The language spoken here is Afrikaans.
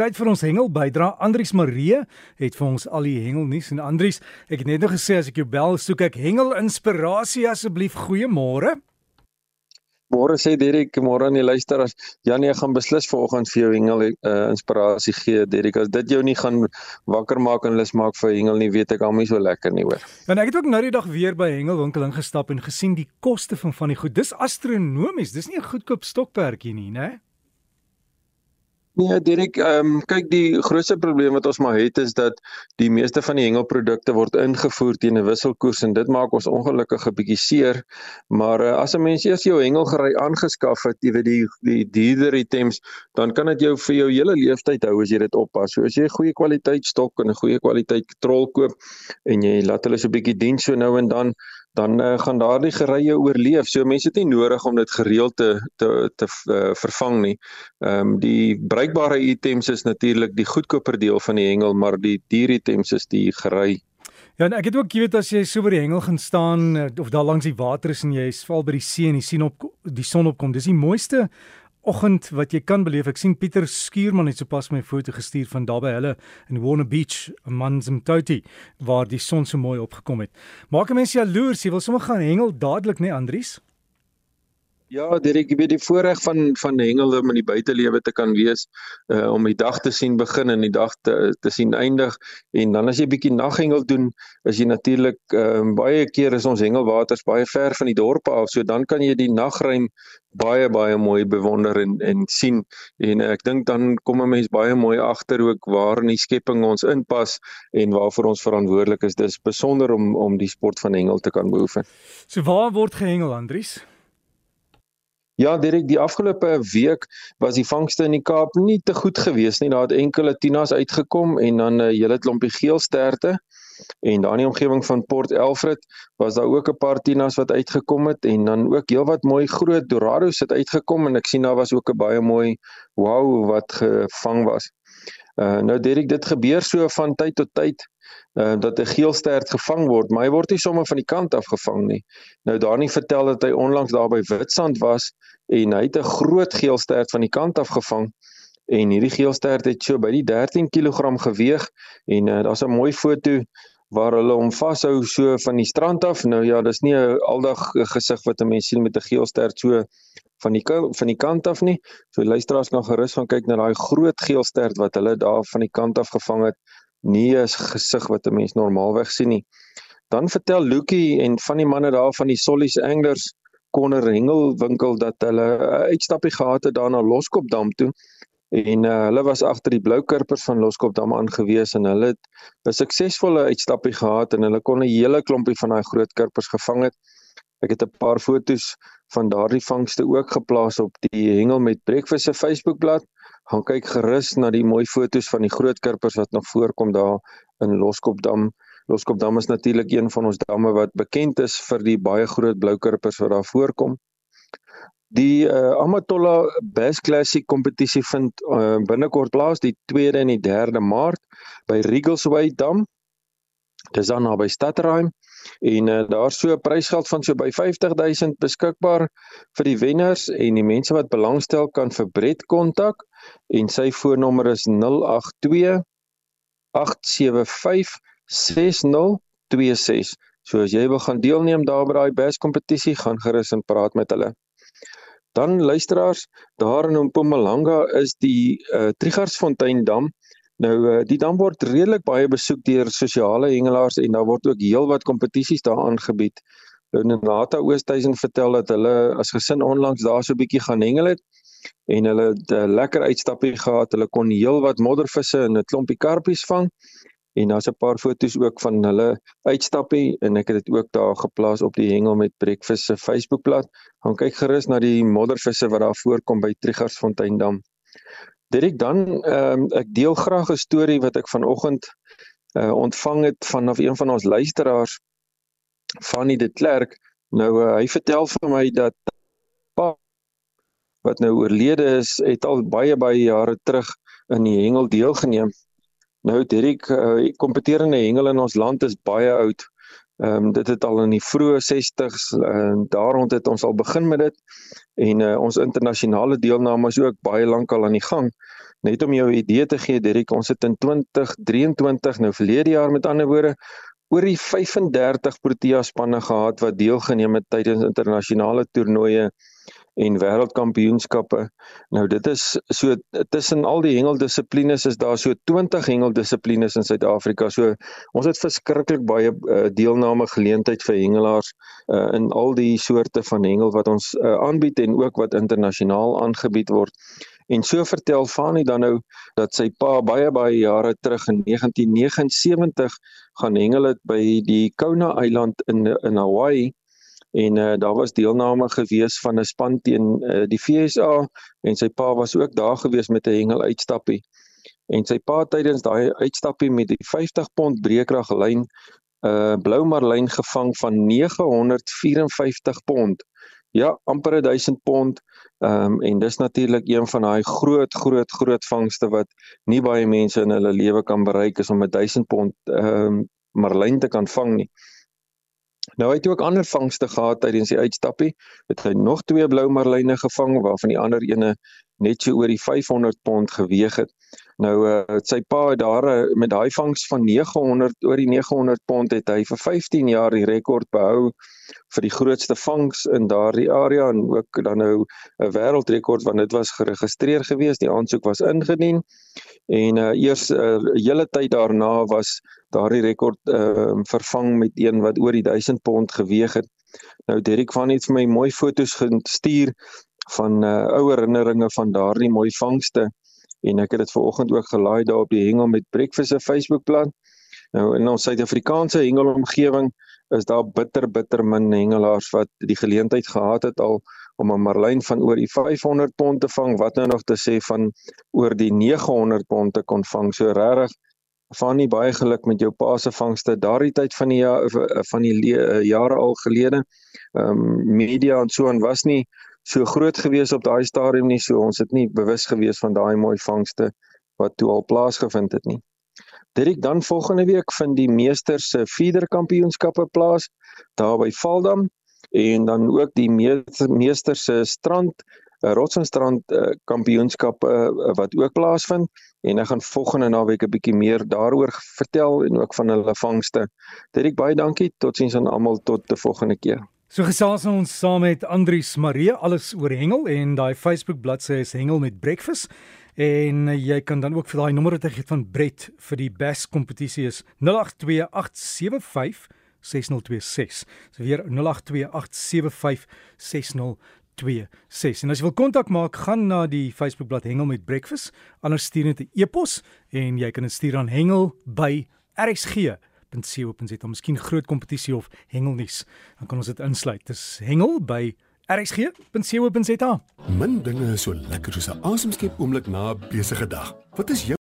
Tyd vir ons hengel bydra. Andries Marie het vir ons al die hengelnuus en Andries, ek het net nog gesê as ek jou bel, soek ek hengel inspirasie asseblief. Goeiemôre. Môre sê Derek, môre aan die luisteraars. Janie, ek gaan beslis vanoggend vir jou hengel uh, inspirasie gee. Derek, as dit jou nie gaan wakker maak en lus maak vir hengel nie, weet ek nie so lekker nie hoor. En ek het ook nou die dag weer by hengelwinkel ingestap en gesien die koste van van die goed. Dis astronomies. Dis nie 'n goedkoop stokperdjie nie, né? Nee, Dirk, ehm um, kyk die grootste probleem wat ons maar het is dat die meeste van die hengelprodukte word ingevoer teen 'n wisselkoers en dit maak ons ongelukkig 'n bietjie seer. Maar uh, as 'n mens eers jou hengelgery aangeskaf het, jy weet die die dierder items, dan kan dit jou vir jou hele lewenstyd hou as jy dit oppas. So as jy 'n goeie kwaliteit stok en 'n goeie kwaliteit trol koop en jy laat hulle so 'n bietjie dien so nou en dan, dan uh, gaan daardie gerye oorleef. So mense het nie nodig om dit gereeld te te te uh, vervang nie. Ehm um, die bruikbare items is natuurlik die goedkoper deel van die hengel, maar die duur items is die gery. Ja, ek het ook weet as jy so by die hengel gaan staan eh, of daar langs die water is en jy val by die see en jy sien op die son opkom. Dis die mooiste oggend wat jy kan beleef. Ek sien Pieter Skuurman het sopas my foto gestuur van daar by hulle in Warner Beach, Manzimtoti, waar die son so mooi opgekom het. Maak 'n mens jaloers, jy wil sommer gaan hengel dadelik, né, Andries? Ja, Derek, jy weet die voorreg van van hengel om in die buitelewe te kan wees, uh om die dag te sien begin en die dag te te sien eindig en dan as jy bietjie naghengel doen, is jy natuurlik ehm uh, baie keer is ons hengelwaters baie ver van die dorpe af, so dan kan jy die nagruim baie baie mooi bewonder en en sien en ek dink dan kom 'n mens baie mooi agter ook waar in die skepping ons inpas en waarvoor ons verantwoordelik is. Dis besonder om om die sport van hengel te kan beoefen. So waar word gehengel, Andries? Ja, direk die afgelope week was die vangste in die Kaap nie te goed gewees nie. Daar het enkele tinas uitgekom en dan 'n hele klompie geelsterte. En daar in die omgewing van Port Alfred was daar ook 'n paar tinas wat uitgekom het en dan ook heelwat mooi groot dorados het uitgekom en ek sien daar was ook 'n baie mooi wow wat gevang was. Uh nou Dirk, dit gebeur so van tyd tot tyd uh, dat 'n geelstert gevang word, maar hy word nie sommer van die kant af gevang nie. Nou Dani vertel dat hy onlangs daar by Witstrand was en hy het 'n groot geelstert van die kant af gevang en hierdie geelstert het so by die 13 kg geweg en uh, daar's 'n mooi foto waar hulle hom vashou so van die strand af. Nou ja, dis nie 'n aldag gesig wat 'n mens sien met 'n geelstert so van die van die kant af nie. So luisteraars kan gerus gaan kyk na daai groot geelstert wat hulle daar van die kant af gevang het nie 'n gesig wat 'n mens normaalweg sien nie. Dan vertel Lukie en van die manne daar van die Sollies Anglers Konner Hengel winkel dat hulle 'n uitstappie gehad het daar na Loskopdam toe en uh, hulle was agter die blou kurpers van Loskopdam aangewees en hulle het 'n suksesvolle uitstappie gehad en hulle kon 'n hele klompie van daai groot kurpers gevang het. Ek het 'n paar fotos van daardie vangste ook geplaas op die Hengel met Breakfast se Facebookblad gaan kyk gerus na die mooi fotos van die groot kurpers wat nog voorkom daar in Loskopdam. Loskopdam is natuurlik een van ons damme wat bekend is vir die baie groot blou kurpers wat daar voorkom. Die uh, Amatolla Bass Classic kompetisie vind uh, binnekort plaas die 2de en die 3de Maart by Rigelsway Dam. Dis dan naby Stadtreim en uh, daar's so 'n prysgeld van so by 50000 beskikbaar vir die wenners en die mense wat belangstel kan vir Bret kontak en sy foonnommer is 082 875 6026. So as jy wil gaan deelneem daar by daai best kompetisie, gaan gerus en praat met hulle. Dan luisteraars, daar in Mpumalanga is die uh, Trigarsfontein dam. Nou uh, die dam word redelik baie besoek deur sosiale hengelaars en daar word ook heelwat kompetisies daar aangebied. Nou Nata Oosthuizen vertel dat hulle as gesin onlangs daar so 'n bietjie gaan hengel het en hulle het 'n lekker uitstappie gehad. Hulle kon heelwat moddervisse en 'n klompie karpies vang. En daar's 'n paar foto's ook van hulle uitstappie en ek het dit ook daar geplaas op die hengel met Breakfast se Facebookblad. Gaan kyk gerus na die moddervisse wat daar voorkom by Trigarsfonteindam. Direk dan ehm um, ek deel graag 'n storie wat ek vanoggend uh, ontvang het vanaf een van ons luisteraars die De Klerk. Nou uh, hy vertel vir my dat wat nou oorlede is, het al baie baie jare terug in die hengel deelgeneem. Nou Derek, uh, kompeterende hengel in ons land is baie oud. Ehm um, dit het al in die vroeë 60s en uh, daar rond het ons al begin met dit en uh, ons internasionale deelname is ook baie lank al aan die gang. Net om jou 'n idee te gee, Derek, ons het in 2023 nou verlede jaar met ander woorde oor die 35 Protea spanne gehad wat deelgeneem het tydens internasionale toernooie en wêreldkampioenskappe. Nou dit is so tussen al die hengeldissiplines is daar so 20 hengeldissiplines in Suid-Afrika. So ons het verskriklik baie uh, deelname geleentheid vir hengelaars uh, in al die soorte van hengel wat ons uh, aanbied en ook wat internasionaal aangebied word. En so vertel Fani dan nou dat sy pa baie baie jare terug in 1979 gaan hengel het by die Kona eiland in in Hawaii en uh, daar was deelname gewees van 'n span teen uh, die FSA en sy pa was ook daar gewees met 'n hengel uitstappie. En sy pa tydens daai uitstappie met die 50 pond breekrag lyn 'n uh, blou marlyn gevang van 954 pond. Ja, amper 1000 pond. Ehm um, en dis natuurlik een van daai groot groot groot vangste wat nie baie mense in hulle lewe kan bereik is om 'n 1000 pond ehm um, marlyn te kan vang nie. Nou hy het ook ander vangste gehad tydens die uitstappie. Het hy nog twee blou marline gevang waarvan die ander ene net so oor die 500 pond geweg het. Nou uh, sy pa het daar uh, met daai vangs van 900 oor die 900 pond het hy vir 15 jaar die rekord behou vir die grootste vangs in daardie area en ook dan nou 'n wêreldrekord want dit was geregistreer gewees, die aansoek was ingedien. En uh, eers 'n uh, hele tyd daarna was daardie rekord uh, vervang met een wat oor die 1000 pond geweg het. Nou Derek van het vir my mooi foto's gestuur van uh, ou herinneringe van daardie mooi vangste en ek het dit vanoggend ook gelaai daar op die Hengel met Breakfast se Facebookblad. Nou in ons Suid-Afrikaanse hengelomgewing is daar bitter bitter min hengelaars wat die geleentheid gehad het al om 'n marlyn van oor die 500 pond te vang, wat nou nog te sê van oor die 900 pond te kon vang. So regtig van nie baie geluk met jou pa se vangste daardie tyd van die jaar van die jare al gelede. Ehm um, media en so en was nie so groot gewees op daai stadium nie, so ons het nie bewus gewees van daai mooi vangste wat toe al plaasgevind het nie. Direk dan volgende week vind die meester se feeder kampioenskappe plaas daar by Valdam en dan ook die meester se strand eh, Rotsenstrand uh, kampioenskap uh, wat ook plaasvind en ek gaan volgende naweek 'n bietjie meer daaroor vertel en ook van hulle vangste. Direk baie dankie. Totsiens aan almal tot die volgende keer. So gesels ons saam met Andrius Marie alles oor hengel en daai Facebook bladsy is hengel met breakfast en jy kan dan ook vir daai nommer wat ek het van Brett vir die best kompetisie is 082875 6026. So weer 082875 6026. En as jy wil kontak maak, gaan na die Facebookblad Hengel met Breakfast, anders stuur net 'n e-pos en jy kan dit stuur aan hengel by RXG hengel.co.za. Miskien groot kompetisie of hengelnuus. Dan kan ons dit insluit. Dis hengel by rsg.co.za. Min dinge is so lekker soos 'n asemskep oomblik na 'n besige dag. Wat is jou